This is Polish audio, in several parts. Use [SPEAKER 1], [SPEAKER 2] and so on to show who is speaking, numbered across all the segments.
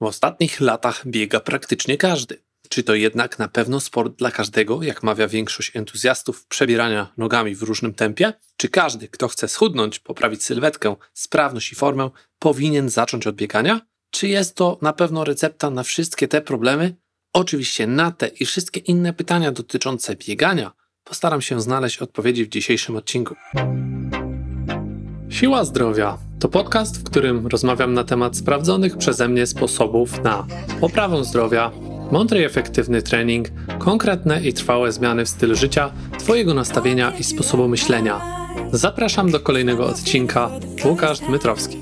[SPEAKER 1] W ostatnich latach biega praktycznie każdy. Czy to jednak na pewno sport dla każdego, jak mawia większość entuzjastów przebierania nogami w różnym tempie? Czy każdy, kto chce schudnąć, poprawić sylwetkę, sprawność i formę, powinien zacząć od biegania? Czy jest to na pewno recepta na wszystkie te problemy? Oczywiście na te i wszystkie inne pytania dotyczące biegania postaram się znaleźć odpowiedzi w dzisiejszym odcinku. Siła Zdrowia to podcast, w którym rozmawiam na temat sprawdzonych przeze mnie sposobów na poprawę zdrowia, mądry i efektywny trening, konkretne i trwałe zmiany w stylu życia, Twojego nastawienia i sposobu myślenia. Zapraszam do kolejnego odcinka. Łukasz Dmytrowski.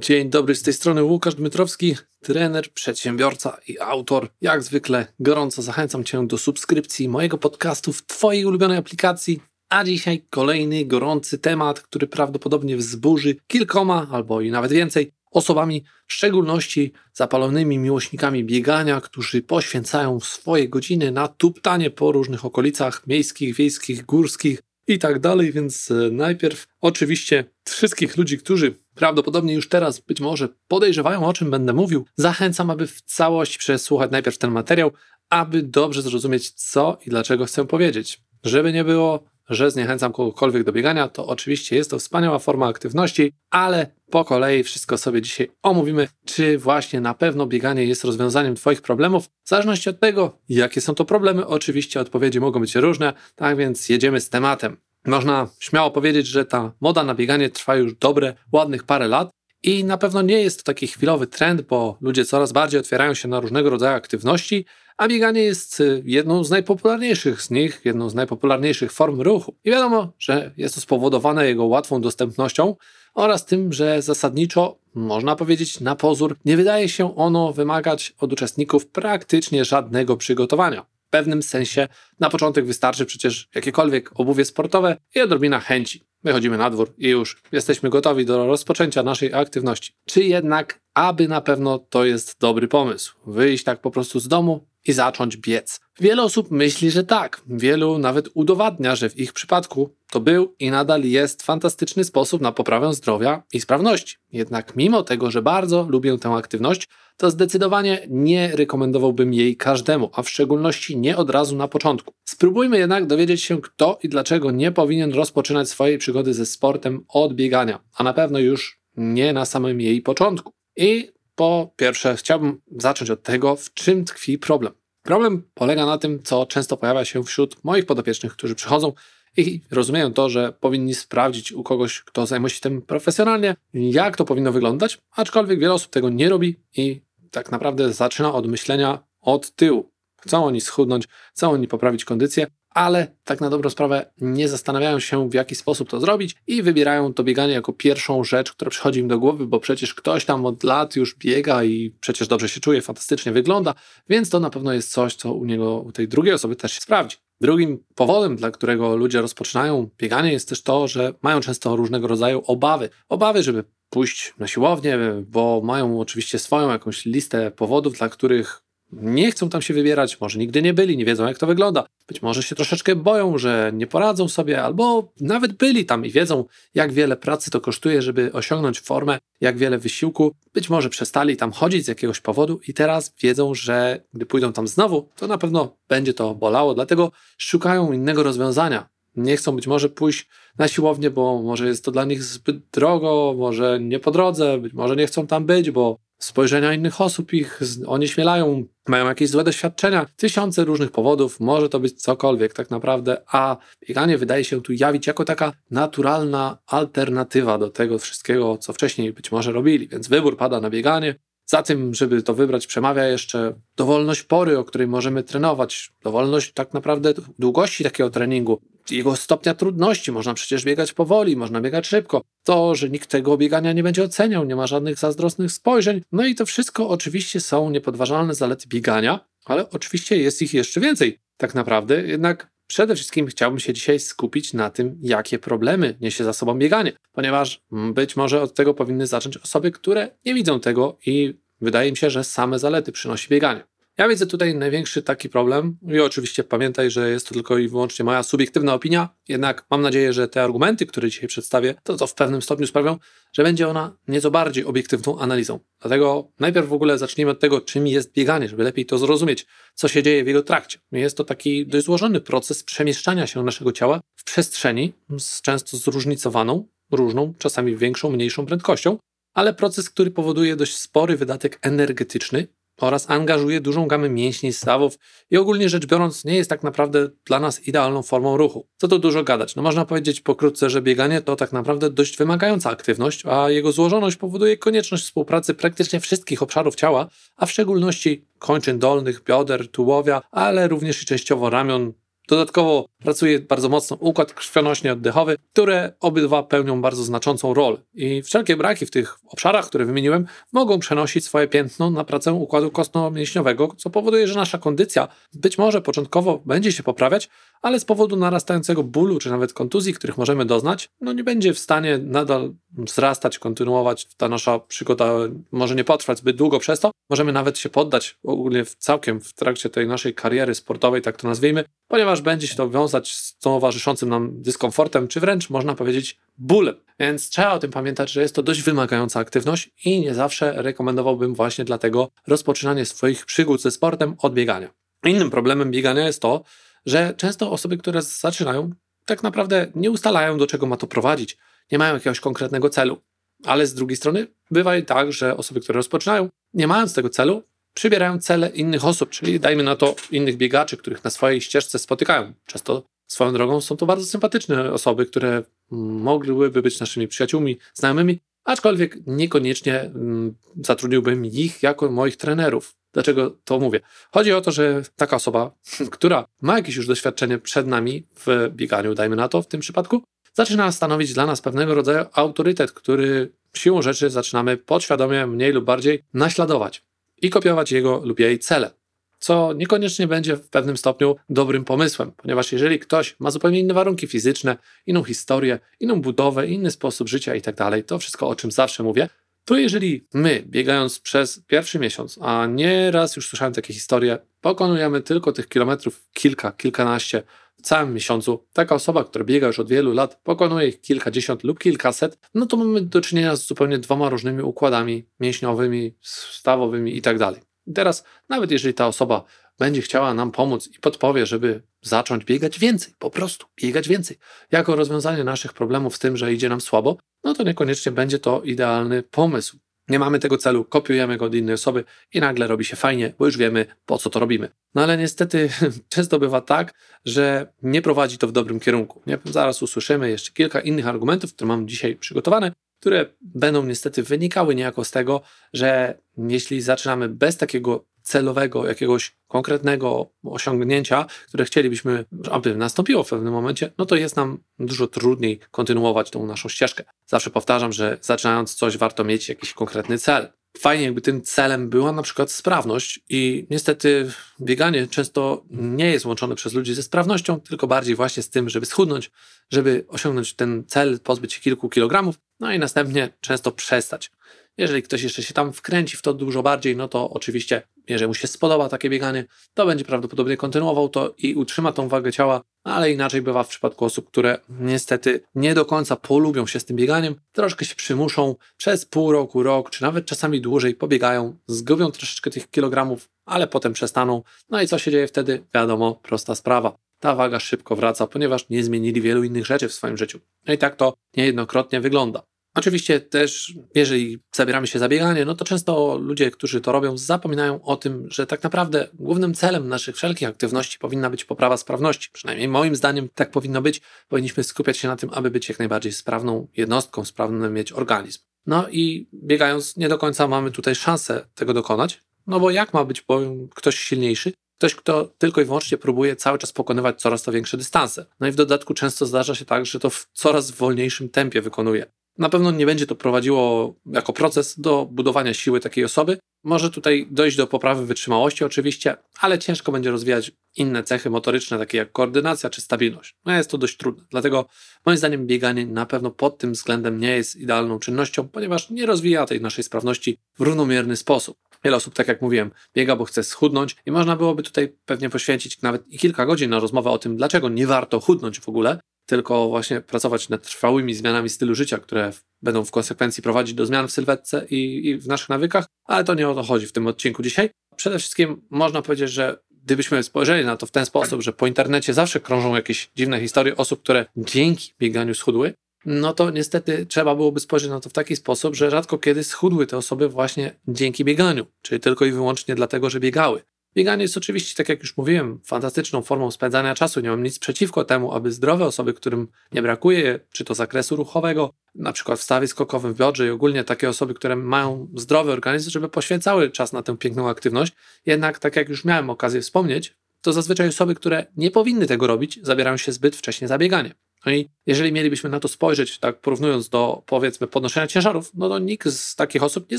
[SPEAKER 1] Dzień dobry, z tej strony Łukasz Dmytrowski, trener, przedsiębiorca i autor. Jak zwykle gorąco zachęcam Cię do subskrypcji mojego podcastu w Twojej ulubionej aplikacji. A dzisiaj kolejny gorący temat, który prawdopodobnie wzburzy kilkoma albo i nawet więcej osobami, w szczególności zapalonymi miłośnikami biegania, którzy poświęcają swoje godziny na tuptanie po różnych okolicach miejskich, wiejskich, górskich i tak dalej. Więc e, najpierw oczywiście wszystkich ludzi, którzy prawdopodobnie już teraz być może podejrzewają, o czym będę mówił, zachęcam, aby w całości przesłuchać najpierw ten materiał, aby dobrze zrozumieć, co i dlaczego chcę powiedzieć. Żeby nie było, że zniechęcam kogokolwiek do biegania, to oczywiście jest to wspaniała forma aktywności, ale po kolei wszystko sobie dzisiaj omówimy, czy właśnie na pewno bieganie jest rozwiązaniem Twoich problemów. W zależności od tego, jakie są to problemy, oczywiście odpowiedzi mogą być różne, tak więc jedziemy z tematem. Można śmiało powiedzieć, że ta moda na bieganie trwa już dobre, ładnych parę lat. I na pewno nie jest to taki chwilowy trend, bo ludzie coraz bardziej otwierają się na różnego rodzaju aktywności, bieganie jest y, jedną z najpopularniejszych z nich, jedną z najpopularniejszych form ruchu. I wiadomo, że jest to spowodowane jego łatwą dostępnością oraz tym, że zasadniczo, można powiedzieć na pozór, nie wydaje się ono wymagać od uczestników praktycznie żadnego przygotowania. W pewnym sensie na początek wystarczy przecież jakiekolwiek obuwie sportowe i odrobina chęci. Wychodzimy na dwór i już jesteśmy gotowi do rozpoczęcia naszej aktywności. Czy jednak, aby na pewno to jest dobry pomysł, wyjść tak po prostu z domu i zacząć biec? Wiele osób myśli, że tak. Wielu nawet udowadnia, że w ich przypadku to był i nadal jest fantastyczny sposób na poprawę zdrowia i sprawności. Jednak mimo tego, że bardzo lubię tę aktywność, to zdecydowanie nie rekomendowałbym jej każdemu, a w szczególności nie od razu na początku. Spróbujmy jednak dowiedzieć się, kto i dlaczego nie powinien rozpoczynać swojej przygody ze sportem od biegania, a na pewno już nie na samym jej początku. I po pierwsze, chciałbym zacząć od tego, w czym tkwi problem. Problem polega na tym, co często pojawia się wśród moich podopiecznych, którzy przychodzą i rozumieją to, że powinni sprawdzić u kogoś, kto zajmuje się tym profesjonalnie, jak to powinno wyglądać, aczkolwiek wiele osób tego nie robi i tak naprawdę zaczyna od myślenia od tyłu. Chcą oni schudnąć, chcą oni poprawić kondycję, ale tak na dobrą sprawę nie zastanawiają się, w jaki sposób to zrobić i wybierają to bieganie jako pierwszą rzecz, która przychodzi im do głowy, bo przecież ktoś tam od lat już biega i przecież dobrze się czuje, fantastycznie wygląda, więc to na pewno jest coś, co u niego, u tej drugiej osoby też się sprawdzi. Drugim powodem, dla którego ludzie rozpoczynają bieganie, jest też to, że mają często różnego rodzaju obawy. Obawy, żeby pójść na siłownię, bo mają oczywiście swoją jakąś listę powodów, dla których nie chcą tam się wybierać, może nigdy nie byli, nie wiedzą jak to wygląda. Być może się troszeczkę boją, że nie poradzą sobie, albo nawet byli tam i wiedzą, jak wiele pracy to kosztuje, żeby osiągnąć formę, jak wiele wysiłku. Być może przestali tam chodzić z jakiegoś powodu i teraz wiedzą, że gdy pójdą tam znowu, to na pewno będzie to bolało, dlatego szukają innego rozwiązania. Nie chcą być może pójść na siłownię, bo może jest to dla nich zbyt drogo, może nie po drodze, być może nie chcą tam być, bo spojrzenia innych osób ich onieśmielają, mają jakieś złe doświadczenia, tysiące różnych powodów, może to być cokolwiek tak naprawdę, a bieganie wydaje się tu jawić jako taka naturalna alternatywa do tego wszystkiego, co wcześniej być może robili, więc wybór pada na bieganie. Za tym, żeby to wybrać, przemawia jeszcze dowolność pory, o której możemy trenować, dowolność tak naprawdę długości takiego treningu, jego stopnia trudności. Można przecież biegać powoli, można biegać szybko. To, że nikt tego biegania nie będzie oceniał, nie ma żadnych zazdrosnych spojrzeń. No i to wszystko oczywiście są niepodważalne zalety biegania, ale oczywiście jest ich jeszcze więcej. Tak naprawdę, jednak Przede wszystkim chciałbym się dzisiaj skupić na tym, jakie problemy niesie za sobą bieganie, ponieważ być może od tego powinny zacząć osoby, które nie widzą tego i wydaje mi się, że same zalety przynosi bieganie. Ja widzę tutaj największy taki problem i oczywiście pamiętaj, że jest to tylko i wyłącznie moja subiektywna opinia, jednak mam nadzieję, że te argumenty, które dzisiaj przedstawię, to, to w pewnym stopniu sprawią, że będzie ona nieco bardziej obiektywną analizą. Dlatego najpierw w ogóle zacznijmy od tego, czym jest bieganie, żeby lepiej to zrozumieć, co się dzieje w jego trakcie. Jest to taki dość złożony proces przemieszczania się naszego ciała w przestrzeni, z często zróżnicowaną, różną, czasami większą, mniejszą prędkością, ale proces, który powoduje dość spory wydatek energetyczny oraz angażuje dużą gamę mięśni, stawów i ogólnie rzecz biorąc nie jest tak naprawdę dla nas idealną formą ruchu. Co tu dużo gadać? No można powiedzieć pokrótce, że bieganie to tak naprawdę dość wymagająca aktywność, a jego złożoność powoduje konieczność współpracy praktycznie wszystkich obszarów ciała, a w szczególności kończyn dolnych, bioder, tułowia, ale również i częściowo ramion, Dodatkowo pracuje bardzo mocno układ krwionośny-oddechowy, które obydwa pełnią bardzo znaczącą rolę. I wszelkie braki w tych obszarach, które wymieniłem, mogą przenosić swoje piętno na pracę układu kostno-mięśniowego, co powoduje, że nasza kondycja być może początkowo będzie się poprawiać, ale z powodu narastającego bólu czy nawet kontuzji, których możemy doznać, no nie będzie w stanie nadal wzrastać, kontynuować. Ta nasza przygoda może nie potrwać zbyt długo przez to. Możemy nawet się poddać ogólnie całkiem w trakcie tej naszej kariery sportowej, tak to nazwijmy, ponieważ będzie się to wiązać z towarzyszącym nam dyskomfortem, czy wręcz można powiedzieć bólem. Więc trzeba o tym pamiętać, że jest to dość wymagająca aktywność i nie zawsze rekomendowałbym właśnie dlatego rozpoczynanie swoich przygód ze sportem od biegania. Innym problemem biegania jest to, że często osoby, które zaczynają, tak naprawdę nie ustalają, do czego ma to prowadzić, nie mają jakiegoś konkretnego celu. Ale z drugiej strony bywa i tak, że osoby, które rozpoczynają, nie mając tego celu, przybierają cele innych osób, czyli dajmy na to innych biegaczy, których na swojej ścieżce spotykają. Często swoją drogą są to bardzo sympatyczne osoby, które mogłyby być naszymi przyjaciółmi, znajomymi, aczkolwiek niekoniecznie mm, zatrudniłbym ich jako moich trenerów. Dlaczego to mówię? Chodzi o to, że taka osoba, która ma jakieś już doświadczenie przed nami w bieganiu, dajmy na to w tym przypadku, zaczyna stanowić dla nas pewnego rodzaju autorytet, który siłą rzeczy zaczynamy podświadomie, mniej lub bardziej naśladować i kopiować jego lub jej cele. Co niekoniecznie będzie w pewnym stopniu dobrym pomysłem, ponieważ jeżeli ktoś ma zupełnie inne warunki fizyczne, inną historię, inną budowę, inny sposób życia itd., tak to wszystko o czym zawsze mówię, to jeżeli my, biegając przez pierwszy miesiąc, a nieraz już słyszałem takie historie, pokonujemy tylko tych kilometrów kilka, kilkanaście w całym miesiącu, taka osoba, która biega już od wielu lat, pokonuje ich kilkadziesiąt lub kilkaset, no to mamy do czynienia z zupełnie dwoma różnymi układami mięśniowymi, stawowymi itd. Tak I teraz, nawet jeżeli ta osoba będzie chciała nam pomóc i podpowie, żeby zacząć biegać więcej, po prostu biegać więcej, jako rozwiązanie naszych problemów z tym, że idzie nam słabo, no to niekoniecznie będzie to idealny pomysł. Nie mamy tego celu, kopiujemy go od innej osoby i nagle robi się fajnie, bo już wiemy, po co to robimy. No ale niestety często bywa tak, że nie prowadzi to w dobrym kierunku. Nie? Zaraz usłyszymy jeszcze kilka innych argumentów, które mam dzisiaj przygotowane, które będą niestety wynikały niejako z tego, że jeśli zaczynamy bez takiego celowego, jakiegoś konkretnego osiągnięcia, które chcielibyśmy, aby nastąpiło w pewnym momencie, no to jest nam dużo trudniej kontynuować tą naszą ścieżkę. Zawsze powtarzam, że zaczynając coś, warto mieć jakiś konkretny cel. Fajnie, jakby tym celem była na przykład sprawność, i niestety bieganie często nie jest łączone przez ludzi ze sprawnością, tylko bardziej właśnie z tym, żeby schudnąć, żeby osiągnąć ten cel, pozbyć się kilku kilogramów, no i następnie często przestać. Jeżeli ktoś jeszcze się tam wkręci w to dużo bardziej, no to oczywiście, jeżeli mu się spodoba takie bieganie, to będzie prawdopodobnie kontynuował to i utrzyma tą wagę ciała, ale inaczej bywa w przypadku osób, które niestety nie do końca polubią się z tym bieganiem, troszkę się przymuszą, przez pół roku, rok, czy nawet czasami dłużej pobiegają, zgubią troszeczkę tych kilogramów, ale potem przestaną. No i co się dzieje wtedy? Wiadomo, prosta sprawa ta waga szybko wraca, ponieważ nie zmienili wielu innych rzeczy w swoim życiu. No i tak to niejednokrotnie wygląda. Oczywiście też, jeżeli zabieramy się za bieganie, no to często ludzie, którzy to robią, zapominają o tym, że tak naprawdę głównym celem naszych wszelkich aktywności powinna być poprawa sprawności. Przynajmniej moim zdaniem tak powinno być. Powinniśmy skupiać się na tym, aby być jak najbardziej sprawną jednostką, sprawny mieć organizm. No i biegając, nie do końca mamy tutaj szansę tego dokonać, no bo jak ma być powiem, ktoś silniejszy, Ktoś, kto tylko i wyłącznie próbuje cały czas pokonywać coraz to większe dystanse. No i w dodatku często zdarza się tak, że to w coraz wolniejszym tempie wykonuje. Na pewno nie będzie to prowadziło jako proces do budowania siły takiej osoby. Może tutaj dojść do poprawy wytrzymałości oczywiście, ale ciężko będzie rozwijać inne cechy motoryczne, takie jak koordynacja czy stabilność. No jest to dość trudne. Dlatego moim zdaniem bieganie na pewno pod tym względem nie jest idealną czynnością, ponieważ nie rozwija tej naszej sprawności w równomierny sposób. Wiele osób, tak jak mówiłem, biega, bo chce schudnąć i można byłoby tutaj pewnie poświęcić nawet i kilka godzin na rozmowę o tym, dlaczego nie warto chudnąć w ogóle, tylko właśnie pracować nad trwałymi zmianami stylu życia, które będą w konsekwencji prowadzić do zmian w sylwetce i, i w naszych nawykach, ale to nie o to chodzi w tym odcinku dzisiaj. Przede wszystkim można powiedzieć, że gdybyśmy spojrzeli na to w ten sposób, że po internecie zawsze krążą jakieś dziwne historie osób, które dzięki bieganiu schudły, no to niestety trzeba byłoby spojrzeć na to w taki sposób, że rzadko kiedy schudły te osoby właśnie dzięki bieganiu, czyli tylko i wyłącznie dlatego, że biegały. Bieganie jest oczywiście, tak jak już mówiłem, fantastyczną formą spędzania czasu. Nie mam nic przeciwko temu, aby zdrowe osoby, którym nie brakuje, czy to zakresu ruchowego, na przykład w stawie skokowym, w biodrze i ogólnie takie osoby, które mają zdrowy organizm, żeby poświęcały czas na tę piękną aktywność. Jednak, tak jak już miałem okazję wspomnieć, to zazwyczaj osoby, które nie powinny tego robić, zabierają się zbyt wcześnie za bieganie. No i jeżeli mielibyśmy na to spojrzeć, tak porównując do powiedzmy podnoszenia ciężarów, no to nikt z takich osób nie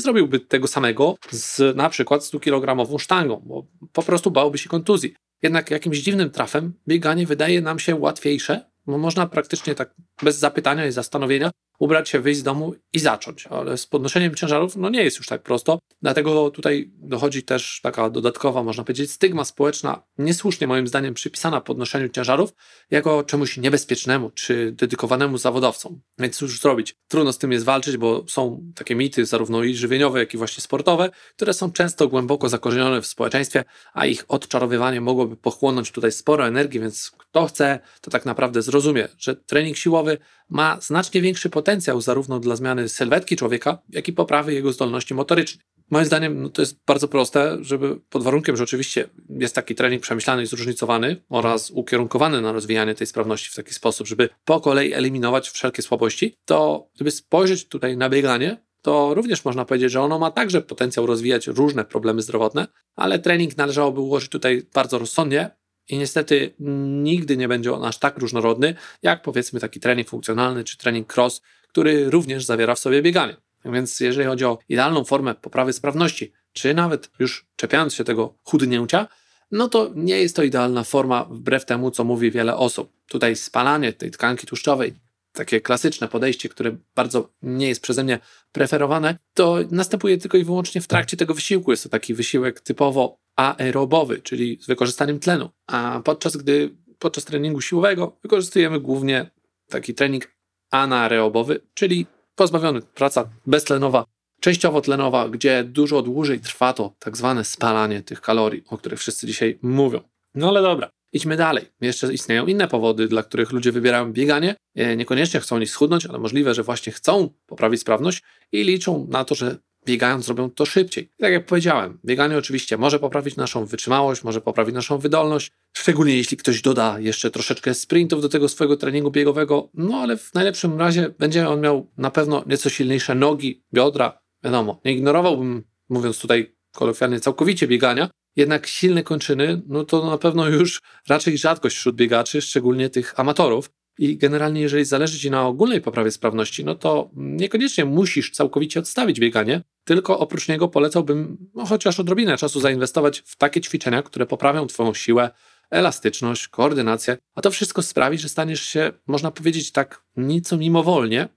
[SPEAKER 1] zrobiłby tego samego z na przykład 100-kilogramową sztangą, bo po prostu bałby się kontuzji. Jednak jakimś dziwnym trafem bieganie wydaje nam się łatwiejsze, bo można praktycznie tak bez zapytania i zastanowienia ubrać się, wyjść z domu i zacząć. Ale z podnoszeniem ciężarów no nie jest już tak prosto. Dlatego tutaj dochodzi też taka dodatkowa, można powiedzieć, stygma społeczna, niesłusznie moim zdaniem przypisana podnoszeniu ciężarów, jako czemuś niebezpiecznemu czy dedykowanemu zawodowcom. Więc cóż zrobić? Trudno z tym jest walczyć, bo są takie mity, zarówno i żywieniowe, jak i właśnie sportowe, które są często głęboko zakorzenione w społeczeństwie, a ich odczarowywanie mogłoby pochłonąć tutaj sporo energii, więc kto chce, to tak naprawdę zrozumie, że trening siłowy ma znacznie większy potencjał zarówno dla zmiany sylwetki człowieka, jak i poprawy jego zdolności motorycznych. Moim zdaniem no to jest bardzo proste, żeby pod warunkiem, że oczywiście jest taki trening przemyślany i zróżnicowany oraz ukierunkowany na rozwijanie tej sprawności w taki sposób, żeby po kolei eliminować wszelkie słabości, to gdyby spojrzeć tutaj na bieganie, to również można powiedzieć, że ono ma także potencjał rozwijać różne problemy zdrowotne, ale trening należałoby ułożyć tutaj bardzo rozsądnie, i niestety nigdy nie będzie on aż tak różnorodny, jak powiedzmy taki trening funkcjonalny czy trening cross, który również zawiera w sobie bieganie. Więc jeżeli chodzi o idealną formę poprawy sprawności, czy nawet już czepiając się tego chudnięcia, no to nie jest to idealna forma wbrew temu, co mówi wiele osób. Tutaj spalanie tej tkanki tłuszczowej, takie klasyczne podejście, które bardzo nie jest przeze mnie preferowane, to następuje tylko i wyłącznie w trakcie tego wysiłku. Jest to taki wysiłek typowo aerobowy, czyli z wykorzystaniem tlenu. A podczas gdy podczas treningu siłowego wykorzystujemy głównie taki trening anaerobowy, czyli pozbawiony praca beztlenowa, częściowo tlenowa, gdzie dużo dłużej trwa to tak zwane spalanie tych kalorii, o których wszyscy dzisiaj mówią. No ale dobra, idźmy dalej. Jeszcze istnieją inne powody, dla których ludzie wybierają bieganie. E, niekoniecznie chcą oni schudnąć, ale możliwe, że właśnie chcą poprawić sprawność i liczą na to, że biegając zrobią to szybciej. Tak jak powiedziałem, bieganie oczywiście może poprawić naszą wytrzymałość, może poprawić naszą wydolność, szczególnie jeśli ktoś doda jeszcze troszeczkę sprintów do tego swojego treningu biegowego, no ale w najlepszym razie będzie on miał na pewno nieco silniejsze nogi, biodra, wiadomo, nie ignorowałbym, mówiąc tutaj kolokwialnie, całkowicie biegania, jednak silne kończyny, no to na pewno już raczej rzadkość wśród biegaczy, szczególnie tych amatorów. I generalnie, jeżeli zależy Ci na ogólnej poprawie sprawności, no to niekoniecznie musisz całkowicie odstawić bieganie, tylko oprócz niego polecałbym no, chociaż odrobinę czasu zainwestować w takie ćwiczenia, które poprawią Twoją siłę, elastyczność, koordynację, a to wszystko sprawi, że staniesz się, można powiedzieć tak nieco mimowolnie,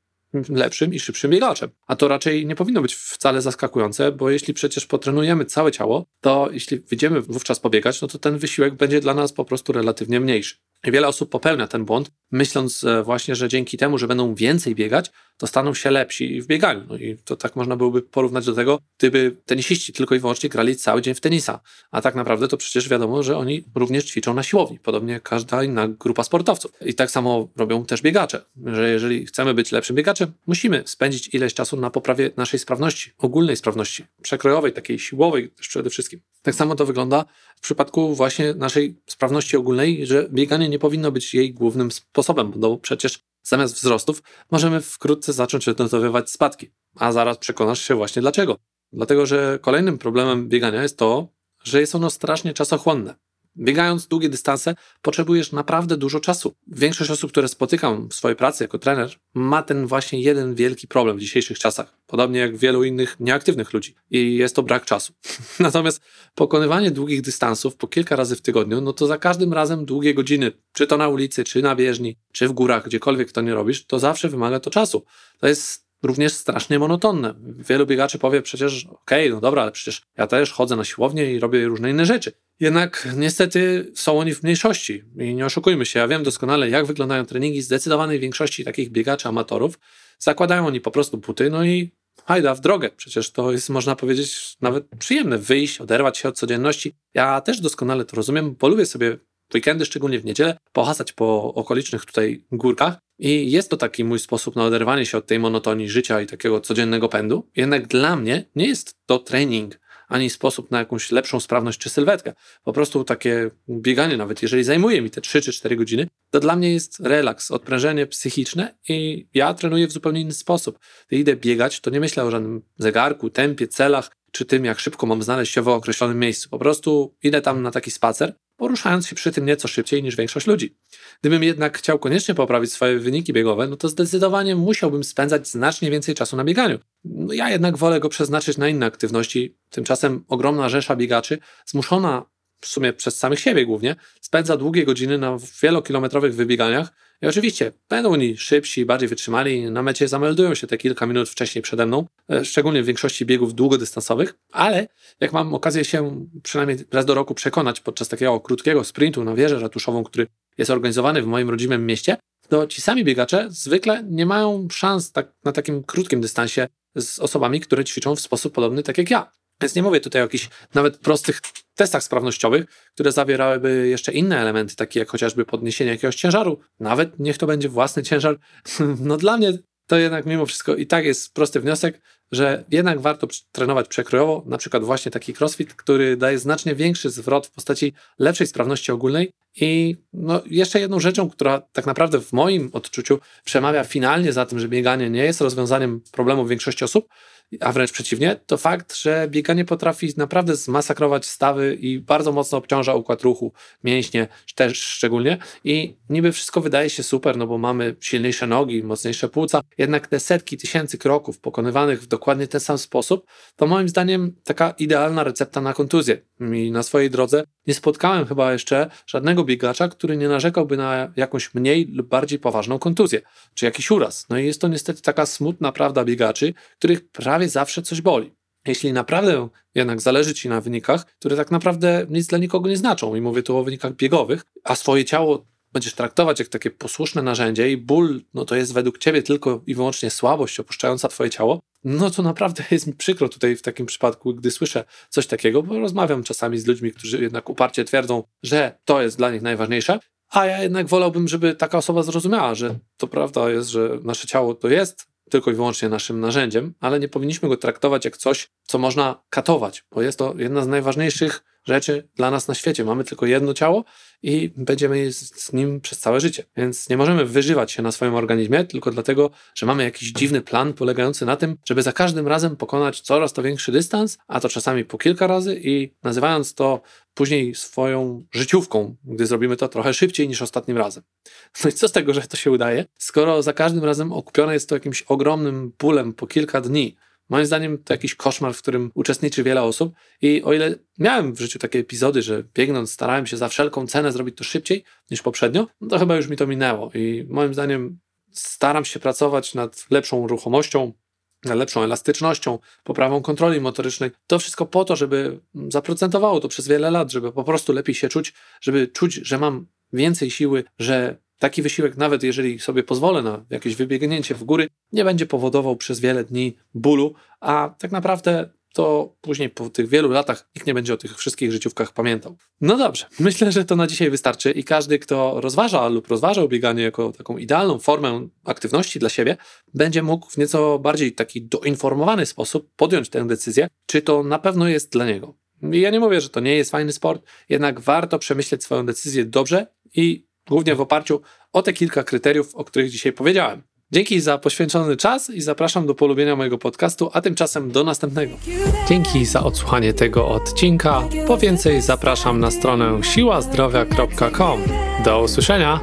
[SPEAKER 1] lepszym i szybszym biegaczem. A to raczej nie powinno być wcale zaskakujące, bo jeśli przecież potrenujemy całe ciało, to jeśli wyjdziemy wówczas pobiegać, no to ten wysiłek będzie dla nas po prostu relatywnie mniejszy. Wiele osób popełnia ten błąd, myśląc e, właśnie, że dzięki temu, że będą więcej biegać, to staną się lepsi w bieganiu. No i to tak można byłoby porównać do tego, gdyby tenisiści tylko i wyłącznie grali cały dzień w tenisa. A tak naprawdę to przecież wiadomo, że oni również ćwiczą na siłowni, podobnie jak każda inna grupa sportowców. I tak samo robią też biegacze, że jeżeli chcemy być lepszym biegaczem, musimy spędzić ileś czasu na poprawie naszej sprawności, ogólnej sprawności, przekrojowej, takiej siłowej też przede wszystkim. Tak samo to wygląda w przypadku właśnie naszej sprawności ogólnej, że bieganie nie powinno być jej głównym sposobem, bo przecież zamiast wzrostów możemy wkrótce zacząć odnotowywać spadki. A zaraz przekonasz się właśnie dlaczego. Dlatego, że kolejnym problemem biegania jest to, że jest ono strasznie czasochłonne. Biegając długie dystanse, potrzebujesz naprawdę dużo czasu. Większość osób, które spotykam w swojej pracy jako trener, ma ten właśnie jeden wielki problem w dzisiejszych czasach. Podobnie jak wielu innych nieaktywnych ludzi. I jest to brak czasu. Natomiast pokonywanie długich dystansów po kilka razy w tygodniu, no to za każdym razem długie godziny, czy to na ulicy, czy na bieżni, czy w górach, gdziekolwiek to nie robisz, to zawsze wymaga to czasu. To jest również strasznie monotonne. Wielu biegaczy powie przecież, okej, okay, no dobra, ale przecież ja też chodzę na siłownię i robię różne inne rzeczy. Jednak niestety są oni w mniejszości i nie oszukujmy się, ja wiem doskonale, jak wyglądają treningi zdecydowanej większości takich biegaczy amatorów. Zakładają oni po prostu buty, no i hajda w drogę. Przecież to jest, można powiedzieć, nawet przyjemne wyjść, oderwać się od codzienności. Ja też doskonale to rozumiem, bo lubię sobie weekendy, szczególnie w niedzielę, pohasać po okolicznych tutaj górkach. I jest to taki mój sposób na oderwanie się od tej monotonii życia i takiego codziennego pędu. Jednak dla mnie nie jest to trening ani sposób na jakąś lepszą sprawność czy sylwetkę. Po prostu takie bieganie, nawet jeżeli zajmuje mi te 3 czy 4 godziny, to dla mnie jest relaks, odprężenie psychiczne i ja trenuję w zupełnie inny sposób. Gdy idę biegać, to nie myślę o żadnym zegarku, tempie, celach, czy tym, jak szybko mam znaleźć się w określonym miejscu. Po prostu idę tam na taki spacer, poruszając się przy tym nieco szybciej niż większość ludzi. Gdybym jednak chciał koniecznie poprawić swoje wyniki biegowe, no to zdecydowanie musiałbym spędzać znacznie więcej czasu na bieganiu. No ja jednak wolę go przeznaczyć na inne aktywności. Tymczasem ogromna rzesza biegaczy, zmuszona w sumie przez samych siebie głównie, spędza długie godziny na wielokilometrowych wybieganiach, i oczywiście będą oni szybsi, bardziej wytrzymali, na mecie zameldują się te kilka minut wcześniej przede mną, e, szczególnie w większości biegów długodystansowych, ale jak mam okazję się przynajmniej raz do roku przekonać podczas takiego krótkiego sprintu na wieżę ratuszową, który jest organizowany w moim rodzimym mieście, to ci sami biegacze zwykle nie mają szans tak, na takim krótkim dystansie z osobami, które ćwiczą w sposób podobny tak jak ja. Więc nie mówię tutaj o jakichś nawet prostych testach sprawnościowych, które zawierałyby jeszcze inne elementy, takie jak chociażby podniesienie jakiegoś ciężaru, nawet niech to będzie własny ciężar. No dla mnie to jednak mimo wszystko i tak jest prosty wniosek, że jednak warto trenować przekrojowo, na przykład właśnie taki crossfit, który daje znacznie większy zwrot w postaci lepszej sprawności ogólnej. I no, jeszcze jedną rzeczą, która tak naprawdę w moim odczuciu przemawia finalnie za tym, że bieganie nie jest rozwiązaniem problemów większości osób, a wręcz przeciwnie, to fakt, że bieganie potrafi naprawdę zmasakrować stawy i bardzo mocno obciąża układ ruchu, mięśnie też szczególnie. I niby wszystko wydaje się super, no bo mamy silniejsze nogi, mocniejsze płuca, jednak te setki tysięcy kroków pokonywanych w dokładnie ten sam sposób, to moim zdaniem taka idealna recepta na kontuzję. I na swojej drodze nie spotkałem chyba jeszcze żadnego biegacza, który nie narzekałby na jakąś mniej lub bardziej poważną kontuzję, czy jakiś uraz. No i jest to niestety taka smutna prawda biegaczy, których prawie zawsze coś boli. Jeśli naprawdę jednak zależy Ci na wynikach, które tak naprawdę nic dla nikogo nie znaczą, i mówię tu o wynikach biegowych, a swoje ciało będziesz traktować jak takie posłuszne narzędzie i ból, no to jest według ciebie tylko i wyłącznie słabość opuszczająca twoje ciało, no to naprawdę jest mi przykro tutaj w takim przypadku, gdy słyszę coś takiego, bo rozmawiam czasami z ludźmi, którzy jednak uparcie twierdzą, że to jest dla nich najważniejsze, a ja jednak wolałbym, żeby taka osoba zrozumiała, że to prawda jest, że nasze ciało to jest tylko i wyłącznie naszym narzędziem, ale nie powinniśmy go traktować jak coś, co można katować, bo jest to jedna z najważniejszych rzeczy dla nas na świecie. Mamy tylko jedno ciało i będziemy z nim przez całe życie. Więc nie możemy wyżywać się na swoim organizmie tylko dlatego, że mamy jakiś dziwny plan polegający na tym, żeby za każdym razem pokonać coraz to większy dystans, a to czasami po kilka razy i nazywając to później swoją życiówką, gdy zrobimy to trochę szybciej niż ostatnim razem. No i co z tego, że to się udaje, skoro za każdym razem okupione jest to jakimś ogromnym bólem po kilka dni, Moim zdaniem to jakiś koszmar, w którym uczestniczy wiele osób i o ile miałem w życiu takie epizody, że biegnąc starałem się za wszelką cenę zrobić to szybciej niż poprzednio, no to chyba już mi to minęło i moim zdaniem staram się pracować nad lepszą ruchomością, nad lepszą elastycznością, poprawą kontroli motorycznej. To wszystko po to, żeby zaprocentowało to przez wiele lat, żeby po prostu lepiej się czuć, żeby czuć, że mam więcej siły, że Taki wysiłek, nawet jeżeli sobie pozwolę na jakieś wybiegnięcie w góry, nie będzie powodował przez wiele dni bólu, a tak naprawdę to później po tych wielu latach nikt nie będzie o tych wszystkich życiówkach pamiętał. No dobrze, myślę, że to na dzisiaj wystarczy i każdy, kto rozważa lub rozważał bieganie jako taką idealną formę aktywności dla siebie, będzie mógł w nieco bardziej taki doinformowany sposób podjąć tę decyzję, czy to na pewno jest dla niego. Ja nie mówię, że to nie jest fajny sport, jednak warto przemyśleć swoją decyzję dobrze i głównie w oparciu o te kilka kryteriów, o których dzisiaj powiedziałem. Dzięki za poświęcony czas i zapraszam do polubienia mojego podcastu, a tymczasem do następnego. Dzięki za odsłuchanie tego odcinka. Po więcej zapraszam na stronę siłazdrowia.com. Do usłyszenia!